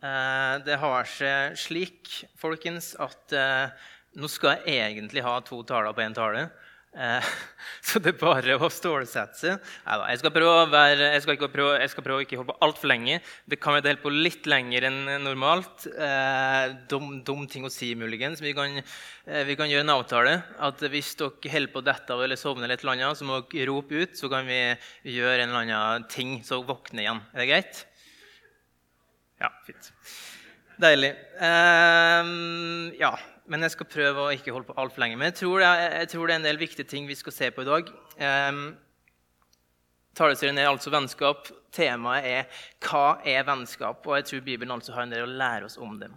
Eh, det har seg slik, folkens, at eh, nå skal jeg egentlig ha to taler på én tale. Eh, så det er bare å stålsette seg. Jeg skal prøve å være, jeg skal ikke prøve, jeg skal prøve å ikke holde på altfor lenge. Det kan vi dele på litt lenger enn normalt. Dum, dum, ting å si, muligens. Vi kan, vi kan gjøre en avtale. At hvis dere holder på dette eller sovner, et eller annet, så må dere rope ut. Så kan vi gjøre en eller annen ting, så våkner igjen. Er det greit? Ja, fint. Deilig. Um, ja, men jeg skal prøve å ikke holde på altfor lenge. Men jeg tror, er, jeg tror, det er, en del viktige ting vi skal se på i dag. Um, Taleserien er altså vennskap. Temaet er 'Hva er vennskap?' Og jeg tror Bibelen altså har en del å lære oss om det.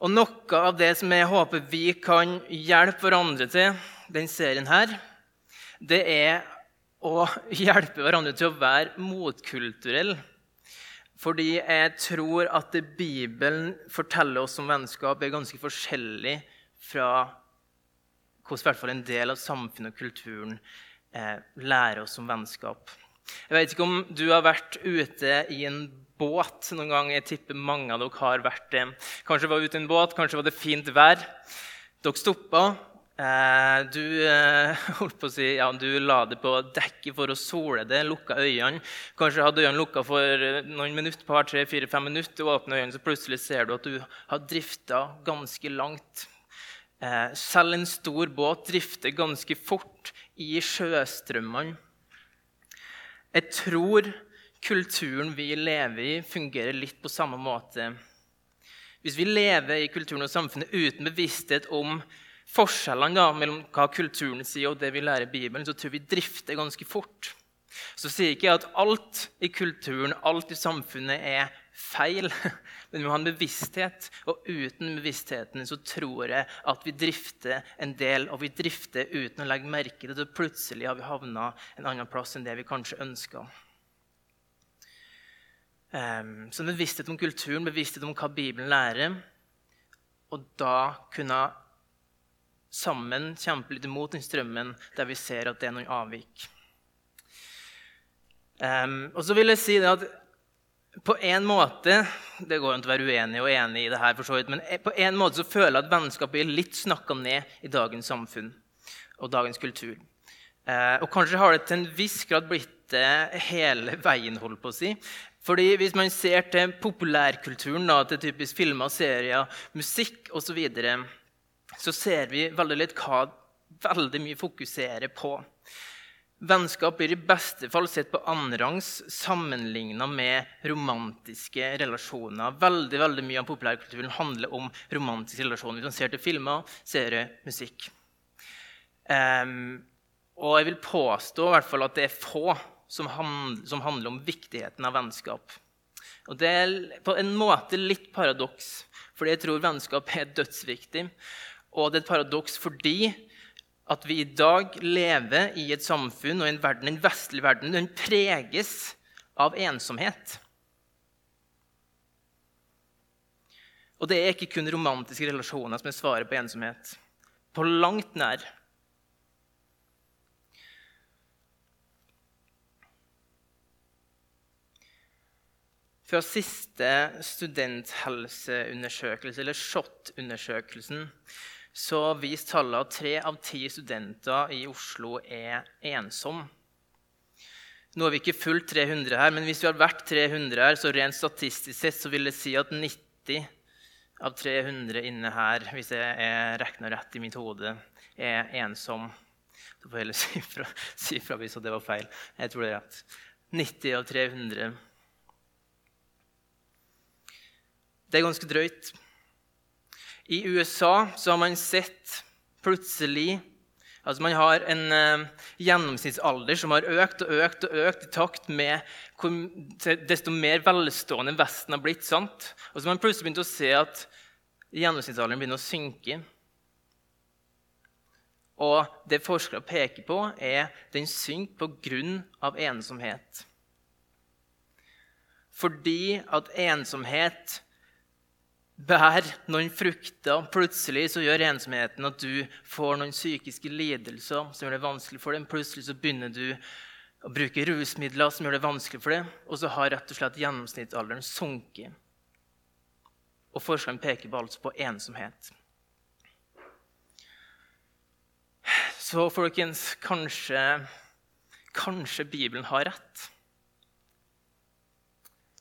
Og Noe av det som jeg håper vi kan hjelpe hverandre til den serien her, det er å hjelpe hverandre til å være motkulturell fordi jeg tror at Bibelen forteller oss om vennskap, er ganske forskjellig fra hvordan hvert fall en del av samfunnet og kulturen eh, lærer oss om vennskap. Jeg vet ikke om du har vært ute i en båt noen gang. Jeg tipper mange av dere har vært det. Kanskje var ute i en båt, kanskje var det fint vær. Dere stoppa, du, eh, holdt på å si, ja, du la det på dekket for å sole det, lukka øynene. Kanskje hadde øynene lukka for eh, noen minutter, par, tre, fire, fem minutter, og åpner øynene, så plutselig ser du at du har drifta ganske langt. Selv en stor båt drifter ganske fort i sjøstrømmene. Jeg tror kulturen vi lever i, fungerer litt på samme måte. Hvis vi lever i kulturen og samfunnet uten bevissthet om forskjellene da, mellom hva kulturen sier, og det vi lærer i Bibelen, så tror vi drifter ganske fort. Så sier ikke jeg at alt i kulturen, alt i samfunnet, er feil. Men vi må ha en bevissthet, og uten bevisstheten så tror jeg at vi drifter en del, og vi drifter uten å legge merke til det. Plutselig har vi havna en annen plass enn det vi kanskje ønska. Um, så bevissthet om kulturen, bevissthet om hva Bibelen lærer, og da kunne sammen kjempe litt imot den strømmen der vi ser at det er noen avvik. Um, og så vil jeg si at på en måte Det går an å være uenig og enig i det her, for så vidt, men på en måte så føler jeg at vennskapet blir litt snakka ned i dagens samfunn og dagens kultur. Uh, og kanskje har det til en viss grad blitt det hele veien, holdt på å si. Fordi Hvis man ser til populærkulturen, da, til typisk filmer, serier, musikk osv., så, videre, så ser vi veldig litt hva veldig mye fokuserer på. Vennskap blir i beste fall sett på annenrangs sammenligna med romantiske relasjoner. Veldig veldig Mye av populærkulturen handler om romantiske relasjoner. Hvis man ser til filmer, serier, musikk. Um, og jeg vil påstå i hvert fall at det er få som, hand, som handler om viktigheten av vennskap. Og Det er på en måte litt paradoks, fordi jeg tror vennskap er dødsviktig. Og det er et paradoks fordi at vi i dag lever i et samfunn og en verden, en vestlig verden den preges av ensomhet. Og det er ikke kun romantiske relasjoner som er svaret på ensomhet. På langt nær. Fra siste studenthelseundersøkelse, eller SHoT-undersøkelsen, så viser tallet at tre av ti studenter i Oslo er ensom. Nå er vi ikke fullt 300 her, men hvis vi hadde vært 300 her, så rent statistisk sett så vil det si at 90 av 300 inne her, hvis jeg regna rett i mitt hode, er ensom. Du får heller si fra, si fra hvis det var feil. Jeg tror det er rett. 90 av 300. Det er ganske drøyt. I USA så har man sett plutselig Altså Man har en uh, gjennomsnittsalder som har økt og økt og økt i takt med hvor, desto mer velstående Vesten har blitt. sant? Og så har man plutselig begynt å se at gjennomsnittsalderen begynner å synke. Og det forskere peker på, er den synker pga. ensomhet. Fordi at ensomhet bær noen frukter. Plutselig så gjør ensomheten at du får noen psykiske lidelser som gjør det vanskelig for deg. Plutselig så begynner du å bruke rusmidler som gjør det vanskelig for deg. Og så har rett og slett gjennomsnittsalderen sunket. Og forskeren peker altså på ensomhet. Så folkens, kanskje, kanskje Bibelen har rett.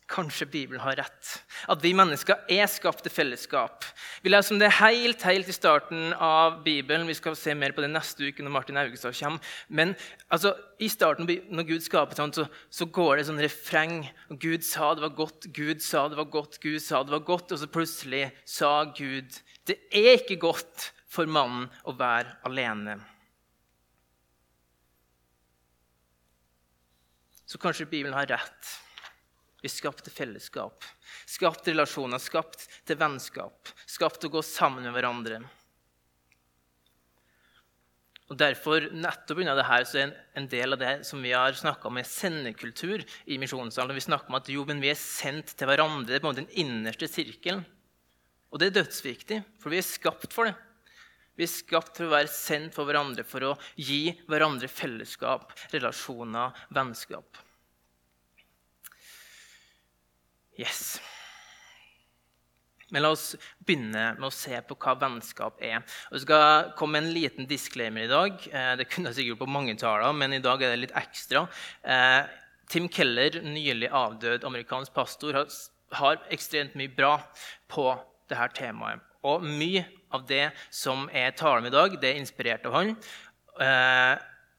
Kanskje Bibelen har rett. At vi mennesker er skapt til fellesskap. Vi leser om det helt, helt i starten av Bibelen. Vi skal se mer på det neste uke når Martin Augestad kommer. Men altså, i starten, når Gud skaper sånn, så, så, går det sånn refreng. Gud sa det var godt, Gud sa det var godt, Gud sa det var godt. Og så plutselig sa Gud det er ikke godt for mannen å være alene. Så kanskje Bibelen har rett. Vi er skapt til fellesskap, skapt til relasjoner, skapt til vennskap, skapt til å gå sammen med hverandre. Og Derfor, nettopp unna dette, så er en del av det som vi har snakka om, er sendekultur i misjonssalen. Vi snakker om at jo, men vi er sendt til hverandre. Det er på en måte den innerste sirkelen. Og det er dødsviktig, for vi er skapt for det. Vi er skapt for å være sendt for hverandre, for å gi hverandre fellesskap, relasjoner, vennskap. Yes. Men la oss begynne med å se på hva vennskap er. Og skal komme en liten disclaimer i dag. Eh, det kunne jeg sikkert på mange taler, men i dag er det litt ekstra. Eh, Tim Keller, nylig avdød amerikansk pastor, har ekstremt mye bra på dette temaet. Og mye av det som er talen i dag, det er inspirert av han.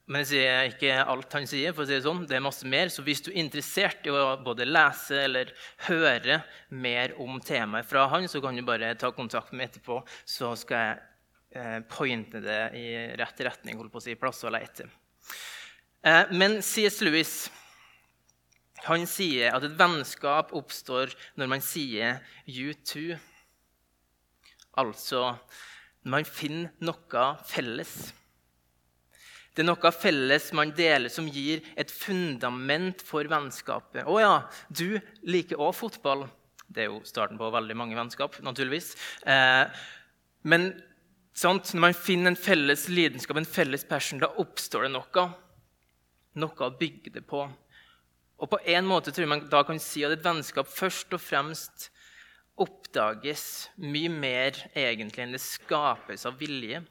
Men jeg sier ikke alt han sier. for å si Det sånn. Det er masse mer, så hvis du er interessert i å både lese eller høre mer om temaet fra han, så kan du bare ta kontakt med meg etterpå, så skal jeg eh, pointe det i rett retning. holdt på å si, plass å lete. Eh, men C.S. Lewis han sier at et vennskap oppstår når man sier 'you too'. Altså når man finner noe felles. Det er noe felles man deler, som gir et fundament for vennskapet. Å ja, du liker òg fotball. Det er jo starten på veldig mange vennskap, naturligvis. Eh, men sant, når man finner en felles lidenskap, en felles passion, da oppstår det noe. Noe å bygge det på. Og på en måte tror jeg man da kan si at et vennskap først og fremst oppdages mye mer egentlig enn det skapes av vilje.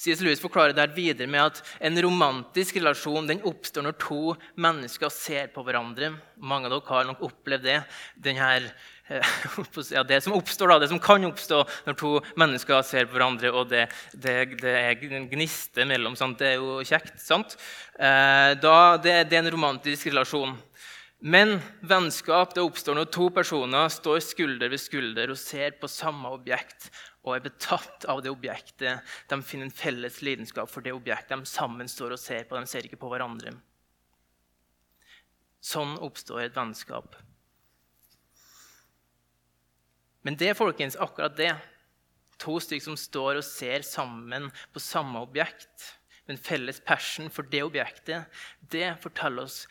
C.S. Lewis forklarer der videre med at en romantisk relasjon den oppstår når to mennesker ser på hverandre. Mange av dere har nok opplevd det. Her, eh, ja, det som oppstår da, det som kan oppstå når to mennesker ser på hverandre, og det, det, det er en gniste mellom. Sant? Det er jo kjekt. sant? Eh, da, det, det er en romantisk relasjon. Men vennskap det oppstår når to personer står skulder ved skulder og ser på samme objekt og er betatt av det objektet. De finner en felles lidenskap for det objektet de sammen står og ser på. De ser ikke på hverandre. Sånn oppstår et vennskap. Men det folkens, akkurat det, to stykker som står og ser sammen på samme objekt, med en felles passion for det objektet, det forteller oss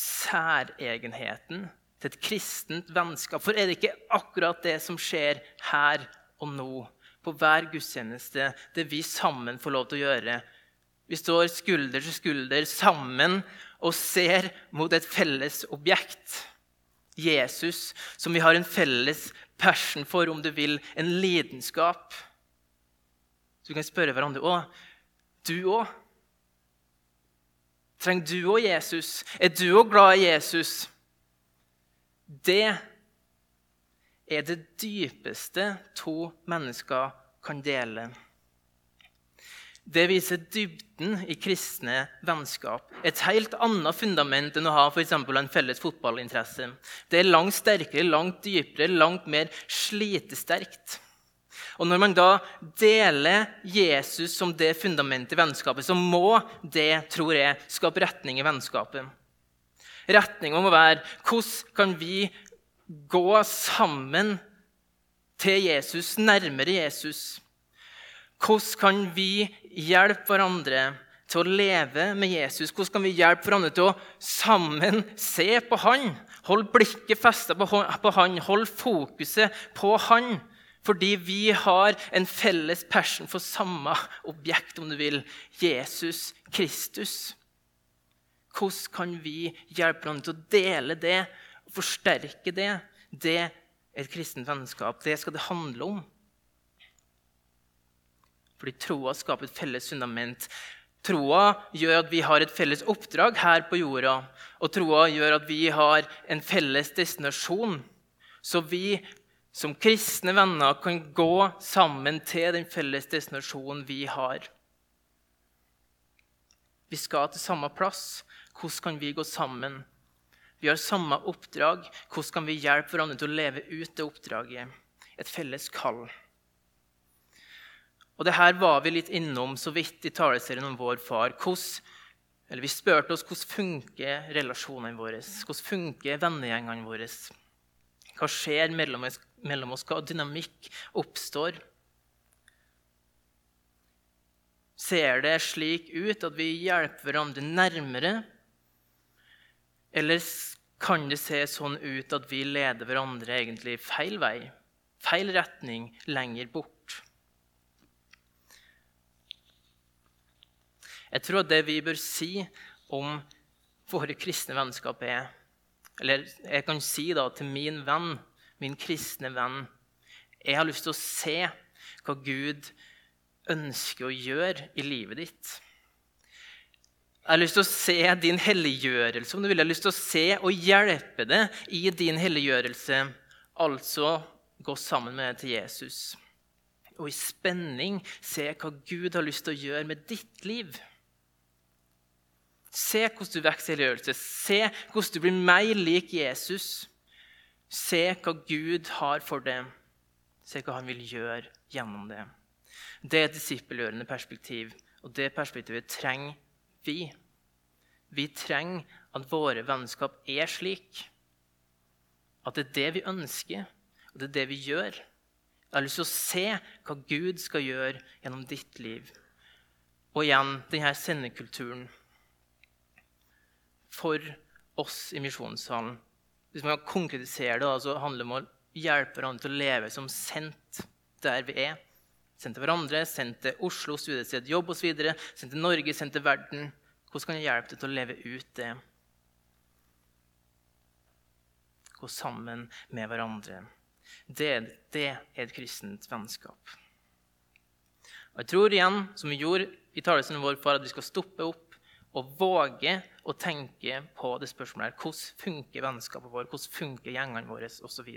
særegenheten til et kristent vennskap. For er det ikke akkurat det som skjer her og nå, på hver gudstjeneste, det vi sammen får lov til å gjøre? Vi står skulder til skulder sammen og ser mot et felles objekt. Jesus, som vi har en felles passion for, om du vil, en lidenskap. Så vi kan spørre hverandre òg. du òg. Trenger du òg Jesus? Er du òg glad i Jesus? Det er det dypeste to mennesker kan dele. Det viser dybden i kristne vennskap. Et helt annet fundament enn å ha for en felles fotballinteresse. Det er langt sterkere, langt dypere, langt mer slitesterkt. Og Når man da deler Jesus som det fundamentet i vennskapet, så må det, tror jeg, skape retning i vennskapet. Retninga må være hvordan kan vi gå sammen til Jesus, nærmere Jesus? Hvordan kan vi hjelpe hverandre til å leve med Jesus? Hvordan kan vi hjelpe hverandre til å sammen se på Han? Hold blikket festa på Han, hold fokuset på Han. Fordi vi har en felles passion for samme objekt, om du vil, Jesus Kristus. Hvordan kan vi hjelpe hverandre til å dele det og forsterke det? Det et kristent vennskap, det skal det handle om. Fordi troa skaper et felles fundament. Troa gjør at vi har et felles oppdrag her på jorda. Og troa gjør at vi har en felles destinasjon. Så vi som kristne venner kan gå sammen til den felles destinasjonen vi har. Vi skal til samme plass. Hvordan kan vi gå sammen? Vi har samme oppdrag. Hvordan kan vi hjelpe hverandre til å leve ut det oppdraget? Et felles kall. Og det her var vi litt innom så vidt i taleserien om vår far. Hvordan, eller vi spurte oss hvordan funker relasjonene våre Hvordan funker vennegjengene våre. Hva skjer mellom oss, mellom oss? Hva dynamikk oppstår? Ser det slik ut at vi hjelper hverandre nærmere? Eller kan det se sånn ut at vi leder hverandre egentlig feil vei, feil retning, lenger bort? Jeg tror at det vi bør si om våre kristne vennskap, er Eller jeg kan si da til min venn, min kristne venn Jeg har lyst til å se hva Gud ønsker å gjøre i livet ditt. Jeg har lyst til å se din helliggjørelse, om du vil. Jeg har lyst til å se og hjelpe deg i din helliggjørelse. Altså gå sammen med deg til Jesus. Og i spenning se hva Gud har lyst til å gjøre med ditt liv. Se hvordan du vokser i helliggjørelse. Se hvordan du blir mer lik Jesus. Se hva Gud har for deg. Se hva han vil gjøre gjennom det. Det er et disippelgjørende perspektiv, og det perspektivet trenger vi. Vi trenger at våre vennskap er slik. At det er det vi ønsker, og det er det vi gjør. Jeg har lyst til å se hva Gud skal gjøre gjennom ditt liv. Og igjen denne sendekulturen for oss i misjonssalen. Hvis man konkretiserer det, så handler det om å hjelpe hverandre til å leve som sendt der vi er. Sendt til hverandre, sendt til Oslo, studiested, jobb osv. Sendt til Norge, sendt til verden. Hvordan kan jeg hjelpe deg til å leve ut det? Gå sammen med hverandre. Det, det er et kristent vennskap. Og Jeg tror igjen, som vi gjorde i talelsen vår, for at vi skal stoppe opp og våge å tenke på det spørsmålet her. Hvordan funker vennskapet vårt, hvordan funker gjengene våre osv.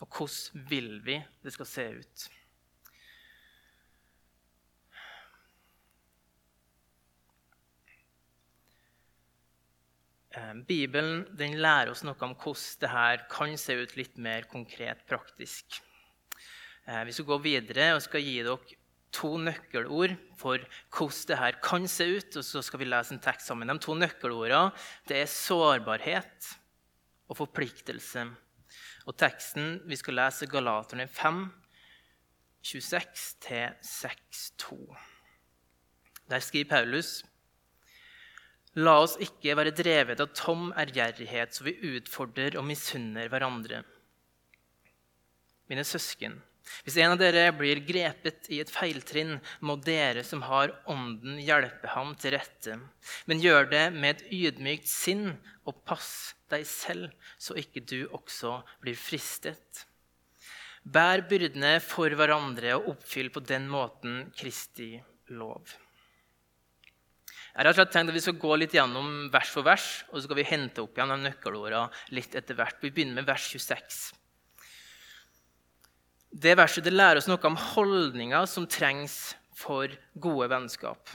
Og, hvordan vil vi det skal se ut? Eh, Bibelen lærer oss noe om hvordan dette kan se ut litt mer konkret, praktisk. Vi skal gå videre og skal gi dere to nøkkelord for hvordan dette kan se ut. og Så skal vi lese en tekst sammen. De to nøkkelordene det er sårbarhet og forpliktelse. Og Teksten vi skal lese, er Galaterne 5, 26-6-2. Der skriver Paulus La oss ikke være drevet av tom ærgjerrighet, så vi utfordrer og misunner hverandre. Mine søsken, hvis en av dere blir grepet i et feiltrinn, må dere som har Ånden, hjelpe ham til rette. Men gjør det med et ydmykt sinn, og pass deg selv, så ikke du også blir fristet. Bær byrdene for hverandre og oppfyll på den måten Kristi lov. Jeg har tenkt at Vi skal gå litt gjennom vers for vers, og så skal vi hente opp igjen de nøkkelordene litt etter hvert. Vi begynner med vers 26. Det verset det lærer oss noe om holdninger som trengs for gode vennskap.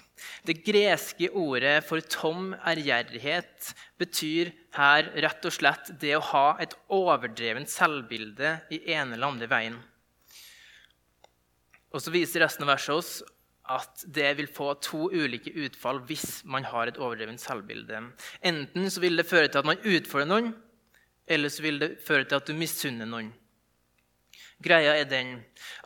Det greske ordet for tom ærgjerrighet betyr her rett og slett det å ha et overdrevent selvbilde i ene eller andre veien. Og så viser resten av verset oss at det vil få to ulike utfall hvis man har et overdrevent selvbilde. Enten så vil det føre til at man utfordrer noen, eller så vil det føre til at du misunner noen. Greia er den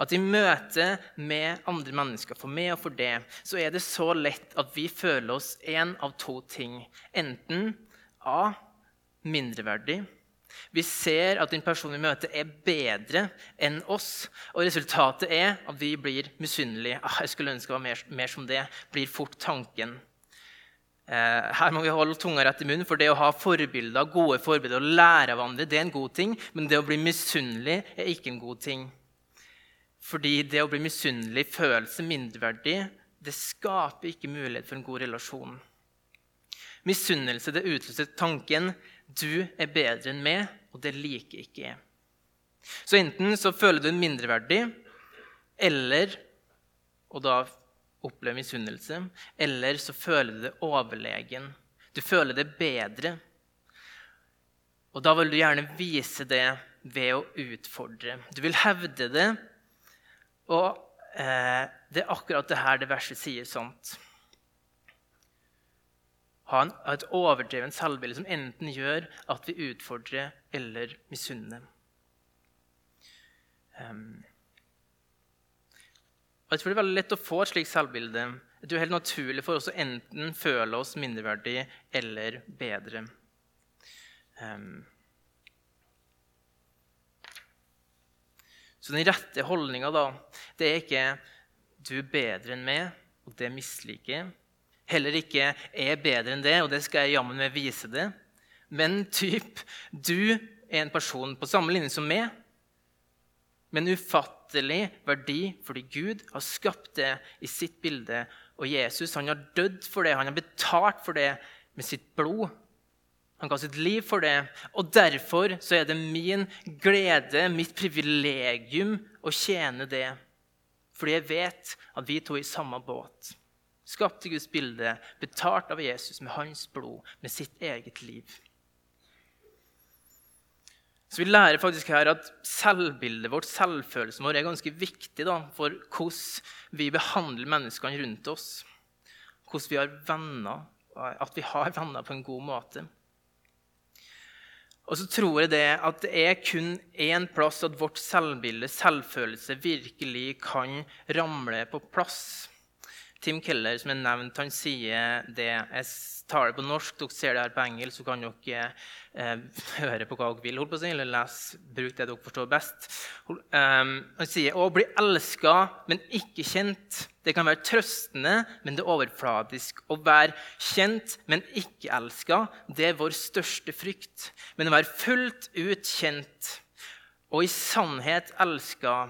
at i møte med andre mennesker, for meg og for det, så er det så lett at vi føler oss én av to ting. Enten A. Mindreverdig vi ser at den personen vi møter, er bedre enn oss. Og resultatet er at vi blir misunnelige. Ah, jeg skulle ønske det var mer, mer, som det. blir fort tanken. Eh, her må vi holde tunga rett i munnen, for det å ha forbilder, gode forbilder og lære av andre det er en god ting, men det å bli misunnelig er ikke en god ting. Fordi det å bli misunnelig, følelse mindreverdig, det skaper ikke mulighet for en god relasjon. Misunnelse det utløser tanken 'du er bedre enn meg', og det liker ikke jeg. Så enten så føler du deg mindreverdig, eller Og da opplever misunnelse. Eller så føler du deg overlegen. Du føler deg bedre. Og da vil du gjerne vise det ved å utfordre. Du vil hevde det. Og eh, det er akkurat det her det verset sier sånt. Ha, en, et overdreven selvbilde som enten gjør at vi utfordrer eller misunner. Um, jeg tror Det er veldig lett å få et slikt selvbilde. Det er helt naturlig for oss å enten føle oss mindreverdige eller bedre. Um, så den rette holdninga, da, det er ikke 'du er bedre enn meg', og det misliker jeg. Heller ikke 'jeg er bedre enn det', og det skal jeg jammen meg vise det. Men typ 'du er en person på samme linje som meg', men ufattelig verdi fordi Gud har skapt det i sitt bilde. Og Jesus han har dødd for det, han har betalt for det med sitt blod. Han ga sitt liv for det. Og derfor så er det min glede, mitt privilegium, å tjene det. Fordi jeg vet at vi to er i samme båt. Skapt i Guds bilde, betalt av Jesus med hans blod, med sitt eget liv. Så Vi lærer faktisk her at selvbildet vårt, selvfølelsen vår, er ganske viktig da, for hvordan vi behandler menneskene rundt oss. Hvordan vi har venner, at vi har venner på en god måte. Og så tror jeg det at det er kun én plass at vårt selvbilde, selvfølelse, virkelig kan ramle på plass. Tim Keller, som er nevnt, han sier det. Jeg tar det på norsk, dere ser det her på engelsk, så kan dere eh, høre på hva dere vil, si, eller lese, bruk det dere forstår best. Um, han sier å bli elska, men ikke kjent. Det kan være trøstende, men det er overfladisk. Å være kjent, men ikke elska, det er vår største frykt. Men å være fullt ut kjent og i sannhet elska,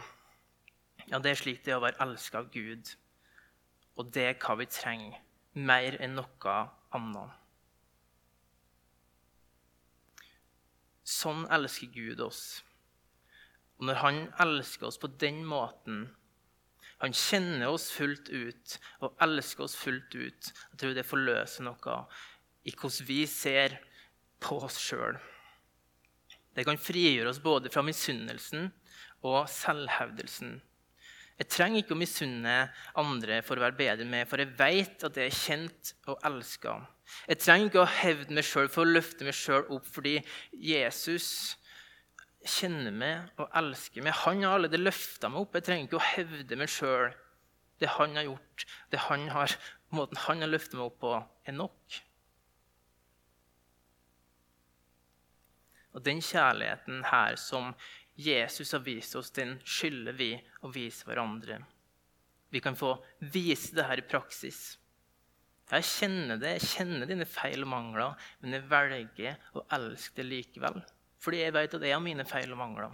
ja, det er slik det er å være elska av Gud. Og det er hva vi trenger, mer enn noe annet. Sånn elsker Gud oss. Og når Han elsker oss på den måten Han kjenner oss fullt ut og elsker oss fullt ut. Jeg tror det forløser noe i hvordan vi ser på oss sjøl. Det kan frigjøre oss både fra misunnelsen og selvhevdelsen. Jeg trenger ikke å misunne andre for å være bedre med, for jeg vet at jeg er kjent og elska. Jeg trenger ikke å hevde meg sjøl for å løfte meg sjøl opp, fordi Jesus kjenner meg og elsker meg. Han har allerede løfta meg opp. Jeg trenger ikke å hevde meg sjøl. Det han har gjort, det han har, måten han har løfta meg opp på, er nok. Og den kjærligheten her som Jesus har vist oss, den skylder vi å vise hverandre. Vi kan få vise det her i praksis. Jeg kjenner det, jeg kjenner dine feil og mangler, men jeg velger å elske det likevel. Fordi jeg vet at det er mine feil og mangler.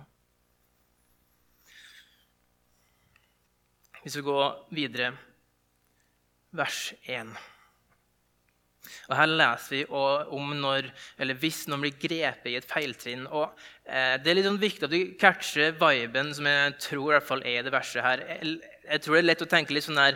Hvis vi går videre, vers 1. Og Her leser vi om når, eller hvis noen blir grepet i et feiltrinn. og eh, Det er litt sånn viktig at du catcher viben som jeg tror i hvert fall er det verste her. Jeg, tror det er lett å tenke litt sånn her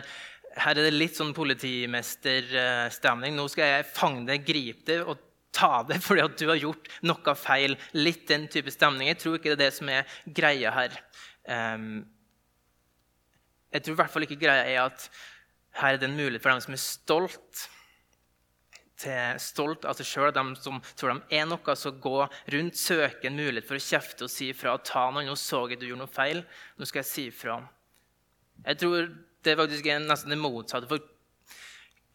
Her er det litt sånn politimesterstemning. Nå skal jeg fange det, gripe det og ta det fordi at du har gjort noe feil. Litt den type stemning. Jeg tror ikke det er det som er greia her. Jeg tror i hvert fall ikke greia er at her er det en mulighet for dem som er stolt til stolt av seg sjøl, de som tror de er noe, så gå rundt, søke en mulighet for å kjefte og si ifra. Ta noe, 'Nå så jeg du gjorde noe feil. Nå skal jeg si ifra.' Jeg tror det er faktisk nesten det motsatte. For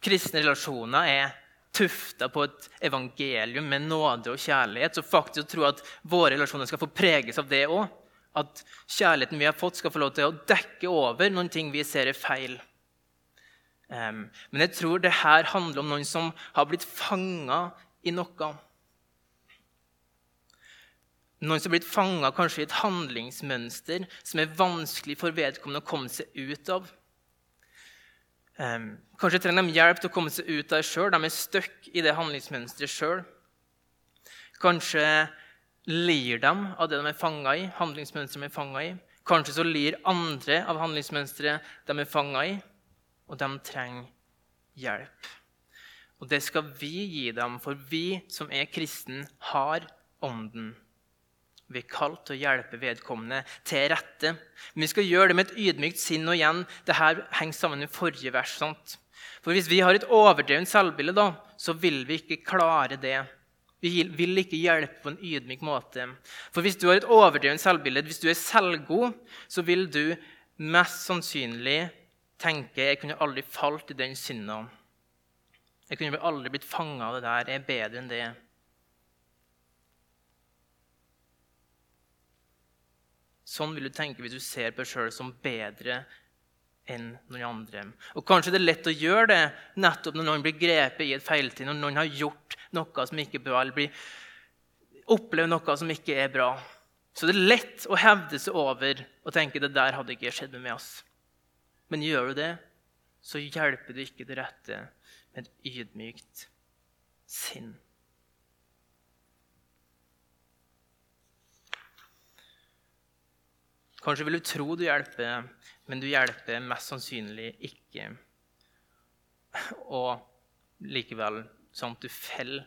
kristne relasjoner er tufta på et evangelium med nåde og kjærlighet. Så faktisk å tro at våre relasjoner skal få preges av det òg. At kjærligheten vi har fått, skal få lov til å dekke over noen ting vi ser er feil. Um, men jeg tror det her handler om noen som har blitt fanga i noe. Noen som har blitt fanga kanskje i et handlingsmønster som er vanskelig for vedkommende å komme seg ut av. Um, kanskje trenger de hjelp til å komme seg ut av det sjøl. De er stuck i det handlingsmønsteret sjøl. Kanskje lir de av det de er fanga i, handlingsmønsteret de er fanga i. Kanskje så lir andre av handlingsmønsteret de er fanga i, og de trenger hjelp. Og det skal vi gi dem, for vi som er kristne, har Ånden. Vi er kalt til å hjelpe vedkommende til rette. Men vi skal gjøre det med et ydmykt sinn. Og igjen, det her henger sammen med forrige vers. Sant? For hvis vi har et overdrevent selvbilde, da, så vil vi ikke klare det. Vi vil ikke hjelpe på en ydmyk måte. For hvis du har et overdrevent selvbilde, hvis du er selvgod, så vil du mest sannsynlig tenke jeg kunne aldri falt i den sinna. Jeg kunne aldri blitt fanga av det der. Jeg er bedre enn det. Sånn vil du tenke hvis du ser på deg sjøl som bedre enn noen andre. Og Kanskje det er lett å gjøre det nettopp når noen blir grepet i et feiltid, når noen har gjort noe som ikke er bra, eller blir, opplever noe som ikke er bra. Så det er lett å hevde seg over og tenke det der hadde ikke skjedd med oss. Men gjør du det, så hjelper du ikke det rette med et ydmykt sinn. Kanskje vil du tro du hjelper, men du hjelper mest sannsynlig ikke. Og likevel sånn at du faller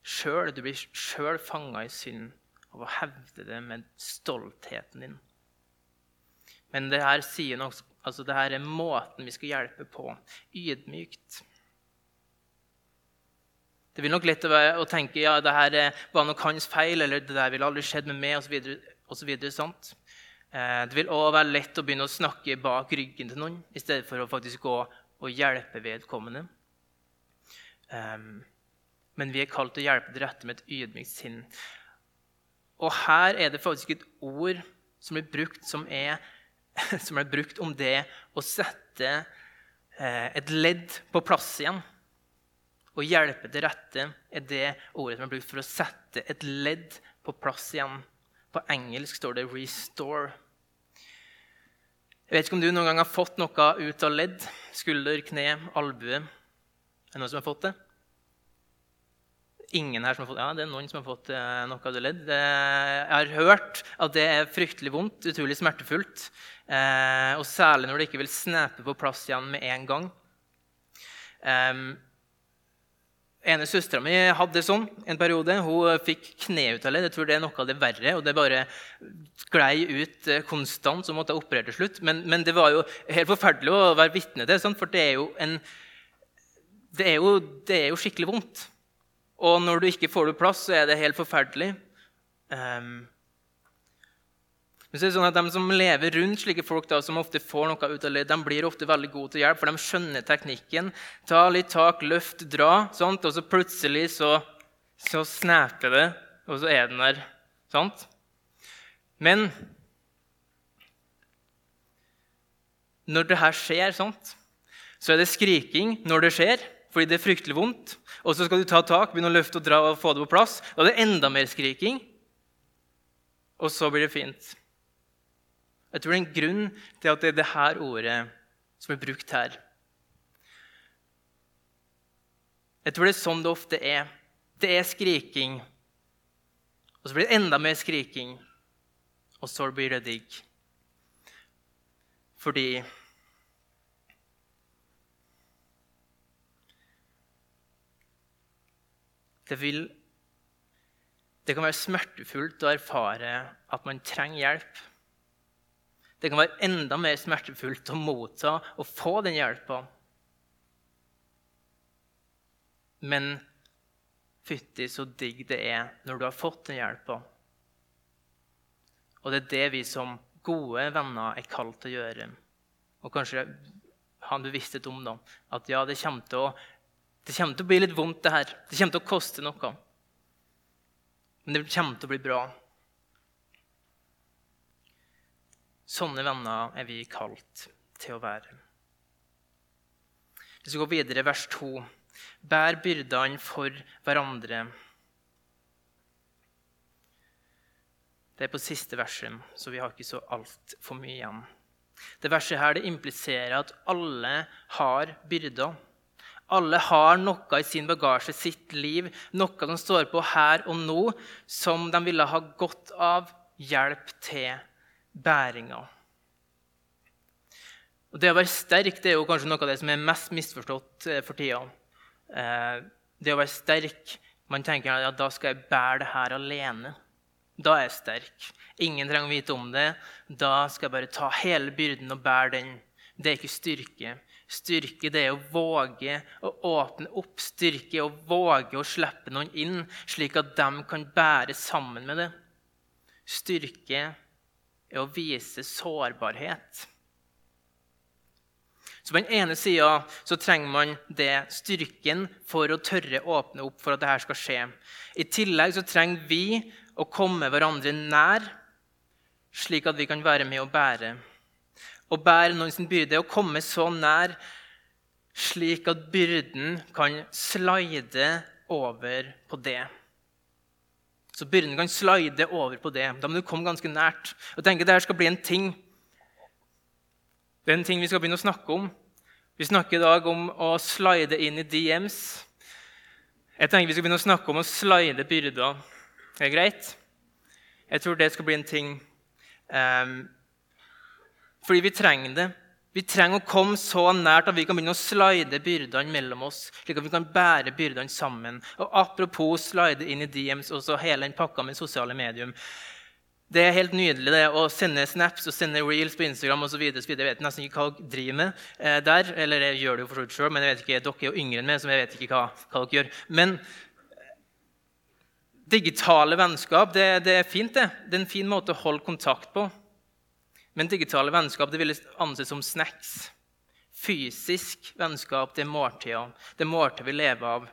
sjøl. Du blir sjøl fanga i synd av å hevde det med stoltheten din. Men det her, sier noe, altså det her er måten vi skal hjelpe på. Ydmykt. Det vil nok lett å, tenke ja, det her var nok hans feil, eller det der ville aldri skjedd med meg, osv. Eh, det vil òg være lett å begynne å snakke bak ryggen til noen i stedet for å faktisk gå og hjelpe vedkommende. Men vi er kalt til å hjelpe til rette med et ydmykt sinn. Og her er det faktisk et ord som blir brukt, som er, som er brukt om det å sette eh, et ledd på plass igjen. Å hjelpe til rette er det ordet som er brukt for å sette et ledd på plass igjen. På engelsk står det 'restore'. Jeg vet ikke om du noen gang har fått noe ut av ledd. Skulder, kne, albue. Er det noen som har fått det? Ingen her som har fått Ja, det er noen som har fått eh, noe av det ledd. Jeg har hørt at det er fryktelig vondt, utrolig smertefullt. Eh, og særlig når det ikke vil snepe på plass igjen med en gang. Eh, ene Søstera mi hadde det sånn en periode. Hun fikk kneuttallet. Jeg tror det er noe av det verre. og Det bare glei ut eh, konstant, så måtte jeg operere til slutt. Men, men, det var jo helt forferdelig å være vitne til, sånn, for det er, en, det, er jo, det er, jo skikkelig vondt. Og når du ikke får det plass, så er det helt forferdelig. Um, men så er det sånn at De som lever rundt slike folk, da, som ofte får noe ut av det, de blir ofte veldig gode til hjelp, for de skjønner teknikken. Ta litt tak, løft, dra, sånt, og så plutselig så, så sneper det, og så er den der. Sant? Men når det her skjer, sånt, så er det skriking når det skjer, fordi det er fryktelig vondt. Og så skal du ta tak, begynne å løfte og dra og få det på plass. Da er det enda mer skriking. Og så blir det fint. Jeg tror det er en grunn til at det er det her ordet som er brukt her. Jeg tror det er sånn det ofte er. Det er skriking, og så blir det enda mer skriking, og så blir det digg. Fordi det vil Det kan være smertefullt å erfare at man trenger hjelp. Det kan være enda mer smertefullt å motta og få den hjelpa. Men fytti så digg det er når du har fått den hjelpa. Og det er det vi som gode venner er kalt til å gjøre. Og kanskje ha en bevissthet om da, at ja, det kommer, til å, det kommer til å bli litt vondt, det her. Det kommer til å koste noe. Men det kommer til å bli bra. Sånne venner er vi kalt til å være. Vi skal gå videre, vers 2. Bær byrdene for hverandre. Det er på siste verset, så vi har ikke så altfor mye igjen. Det verset her det impliserer at alle har byrder. Alle har noe i sin bagasje, sitt liv, noe som står på her og nå, som de ville ha godt av hjelp til bæringa. Og Det å være sterk det er jo kanskje noe av det som er mest misforstått eh, for tida. Eh, det å være sterk Man tenker at ja, da skal jeg bære det her alene. Da er jeg sterk. Ingen trenger å vite om det. Da skal jeg bare ta hele byrden og bære den. Det er ikke styrke. Styrke det er å våge å åpne opp. Styrke er å våge å slippe noen inn, slik at de kan bære sammen med det. Styrke er å vise sårbarhet. Så På den ene sida trenger man det styrken for å tørre å åpne opp for at dette skal skje. I tillegg så trenger vi å komme hverandre nær, slik at vi kan være med og bære. Å bære noen byrde er å komme så nær slik at byrden kan slide over på det. Så byrden kan slide over på det. Da må du komme ganske nært. Og tenke at dette skal bli en ting det er en ting vi skal begynne å snakke om. Vi snakker i dag om å slide inn i DMs. Jeg tenker vi skal begynne å snakke om å slide byrder. Er det greit? Jeg tror det skal bli en ting um, fordi vi trenger det. Vi trenger å komme så nært at vi kan begynne å slide byrdene mellom oss. slik at vi kan bære byrdene sammen. Og Apropos slide inn i DMs, også hele den pakka med sosiale medium. Det er helt nydelig det, å sende snaps og sende reels på Instagram osv. Jeg vet nesten ikke hva dere driver med eh, der. Eller jeg gjør det jo for så selv, men jeg vet ikke, dere er jo yngre enn meg, så jeg vet ikke hva, hva dere gjør. Men eh, digitale vennskap det, det, er fint. det. Det er en fin måte å holde kontakt på. Men digitale vennskap det vil anses som snacks. Fysisk vennskap det er måltida. Det er måltida vi lever av.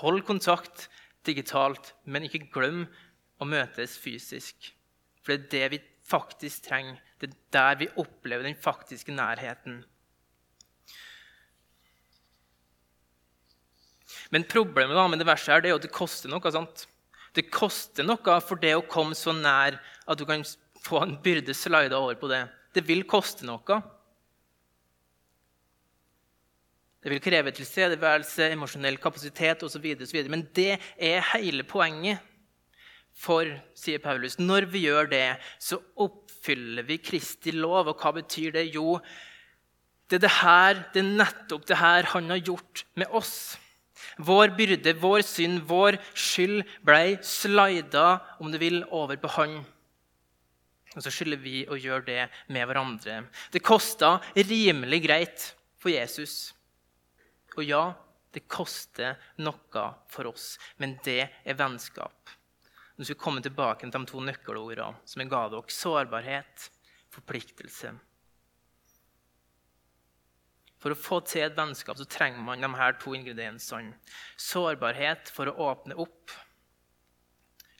Hold kontakt digitalt, men ikke glem å møtes fysisk. For det er det vi faktisk trenger. Det er der vi opplever den faktiske nærheten. Men problemet da, med det verset her, det er jo at det koster noe. sant? Det koster noe for det å komme så nær at du kan få en byrde slida over på det. Det vil koste noe. Det vil kreve tilstedeværelse, emosjonell kapasitet osv. Men det er hele poenget. For, sier Paulus, når vi gjør det, så oppfyller vi Kristi lov. Og hva betyr det? Jo, det er, det, her, det er nettopp det her han har gjort med oss. Vår byrde, vår synd, vår skyld ble slida, om du vil, over på han. Og så skylder vi å gjøre det med hverandre. Det kosta rimelig greit for Jesus. Og ja, det koster noe for oss, men det er vennskap. Nå skal vi komme tilbake til de to nøkkelordene som jeg ga dere. Sårbarhet, forpliktelse. For å få til et vennskap så trenger man de her to ingrediensene. Sårbarhet for å åpne opp,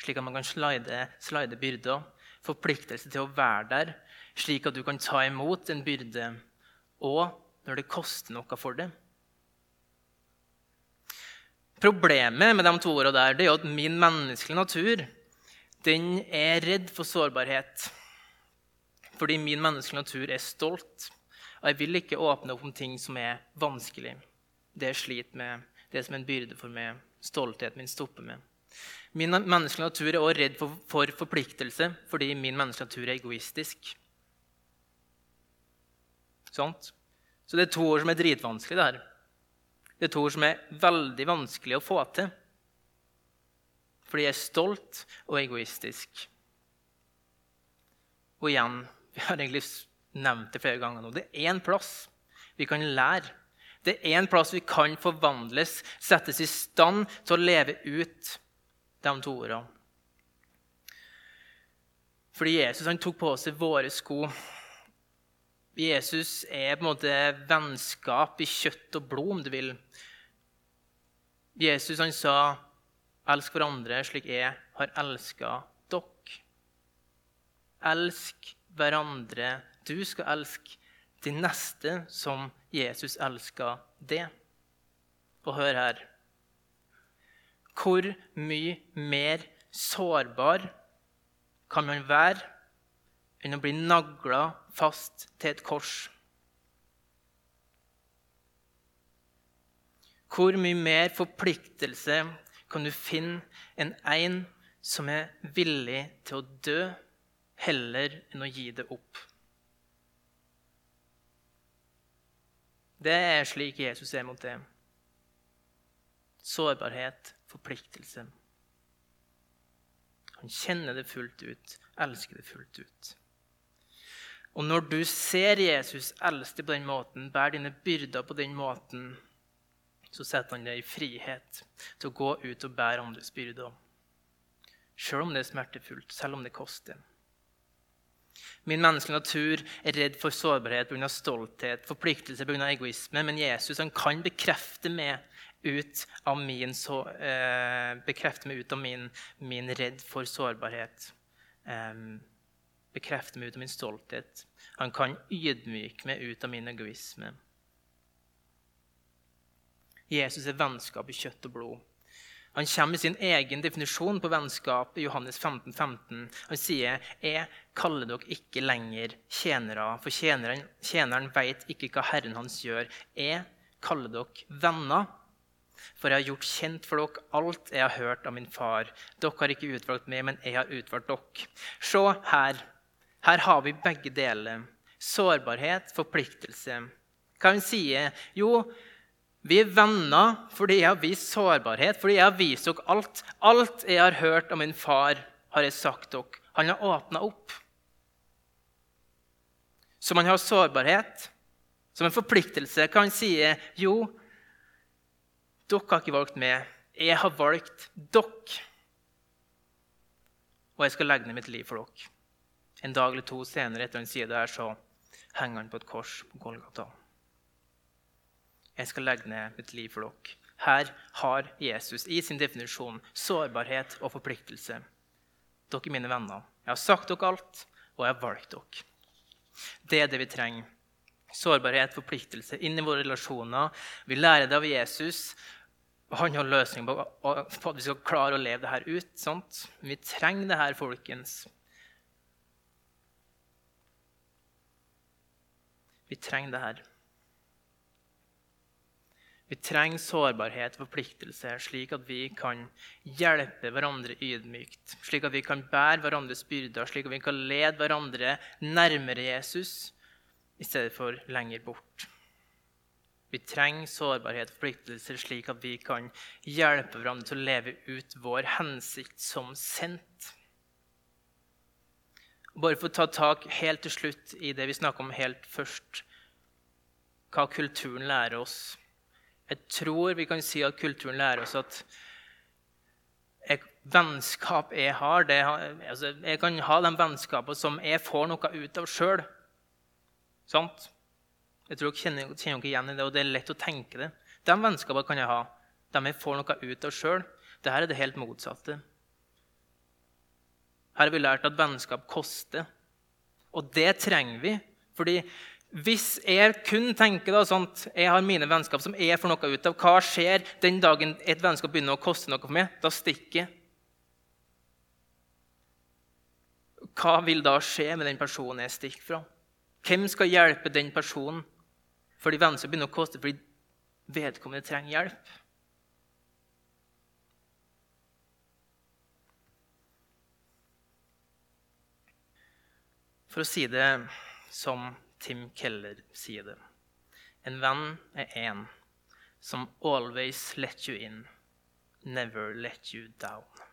slik at man kan slide, slide byrder. Forpliktelse til å være der, slik at du kan ta imot en byrde. Og når det koster noe for det. Problemet med de to åra der, det er at min menneskelige natur den er redd for sårbarhet. Fordi min menneskelige natur er stolt. Og jeg vil ikke åpne opp om ting som er vanskelig. Det jeg sliter med, det som er en byrde for meg. Stoltheten min stopper med. Min menneskelige natur er også redd for, for forpliktelse fordi min menneskelige natur er egoistisk. Sånt. Så det er to ord som er dritvanskelig. det her. Det er to ord som er veldig vanskelig å få til. Fordi jeg er stolt og egoistisk. Og igjen, vi har egentlig nevnt det flere ganger nå, det er én plass vi kan lære. Det er én plass vi kan forvandles, settes i stand til å leve ut de to ordene. Fordi Jesus han tok på seg våre sko. Jesus er på en måte vennskap i kjøtt og blod, om du vil. Jesus han sa, 'Elsk hverandre slik jeg har elska dere'. Elsk hverandre. Du skal elske de neste som Jesus elska det. Og hør her Hvor mye mer sårbar kan man være enn å bli nagla fast til et kors? Hvor mye mer forpliktelse kan du finne enn en som er villig til å dø heller enn å gi det opp? Det er slik Jesus er mot det. Sårbarhet, forpliktelse. Han kjenner det fullt ut, elsker det fullt ut. Og når du ser Jesus eldste på den måten, bærer dine byrder på den måten, så setter han deg i frihet til å gå ut og bære andres byrder. Selv om det er smertefullt, selv om det koster. Min menneskelige natur er redd for sårbarhet pga. stolthet, forpliktelse pga. egoisme. Men Jesus kan bekrefte meg ut av min, så, eh, bekrefte meg ut av min, min redd for sårbarhet. Eh, bekrefte meg ut av min stolthet. Han kan ydmyke meg ut av min egoisme. Jesus er vennskap i kjøtt og blod. Han kommer med sin egen definisjon på vennskap i Johannes 15, 15. Han sier, 'Jeg kaller dere ikke lenger tjenere, for tjeneren, tjeneren vet ikke hva Herren hans gjør.' 'Jeg kaller dere venner, for jeg har gjort kjent for dere alt jeg har hørt av min far.' 'Dere har ikke utvalgt meg, men jeg har utvalgt dere.' Se her. Her har vi begge deler. Sårbarhet, forpliktelse. Hva han sier? Jo, vi er venner fordi jeg har vist sårbarhet, fordi jeg har vist dere alt. Alt jeg har hørt av min far, har jeg sagt dere. Han har åpna opp. Så man har sårbarhet som en forpliktelse. Hva han sier? Jo, dere har ikke valgt meg. Jeg har valgt dere. Og jeg skal legge ned mitt liv for dere. En dag eller to senere etter han sier det her, så henger han på et kors på Golgata. Jeg skal legge ned mitt liv for dere. Her har Jesus i sin definisjon sårbarhet og forpliktelse. Dere er mine venner. Jeg har sagt dere alt, og jeg har valgt dere. Det er det vi trenger. Sårbarhet, forpliktelse inn i våre relasjoner. Vi lærer det av Jesus. Han har løsning på, at vi skal klare å leve det her ut. Sant? Vi trenger det her, folkens. Vi trenger det her. Vi trenger sårbarhet og forpliktelse, slik at vi kan hjelpe hverandre ydmykt. Slik at vi kan bære hverandres byrder, slik at vi kan lede hverandre nærmere Jesus i stedet for lenger bort. Vi trenger sårbarhet og forpliktelser, slik at vi kan hjelpe hverandre til å leve ut vår hensikt som sendt. Bare for å ta tak helt til slutt i det vi snakka om helt først, hva kulturen lærer oss jeg tror vi kan si at kulturen lærer oss at jeg, vennskap jeg har det, altså, Jeg kan ha de vennskapene som jeg får noe ut av sjøl. Sant? Jeg tror dere kjenner, kjenner dere igjen i det, og det er lett å tenke det. De vennskapene kan jeg ha. De jeg får noe ut av sjøl. Dette er det helt motsatte. Her har vi lært at vennskap koster. Og det trenger vi. Fordi hvis jeg kun tenker da, sånt, jeg har mine vennskap som jeg får noe ut av, hva skjer den dagen et vennskap begynner å koste noe for meg? Da stikker jeg. Hva vil da skje med den personen jeg stikker fra? Hvem skal hjelpe den personen fordi vennskap begynner å koste fordi vedkommende trenger hjelp? For å si det som Tim Keller sier det. En venn er en som always let you in, never let you down.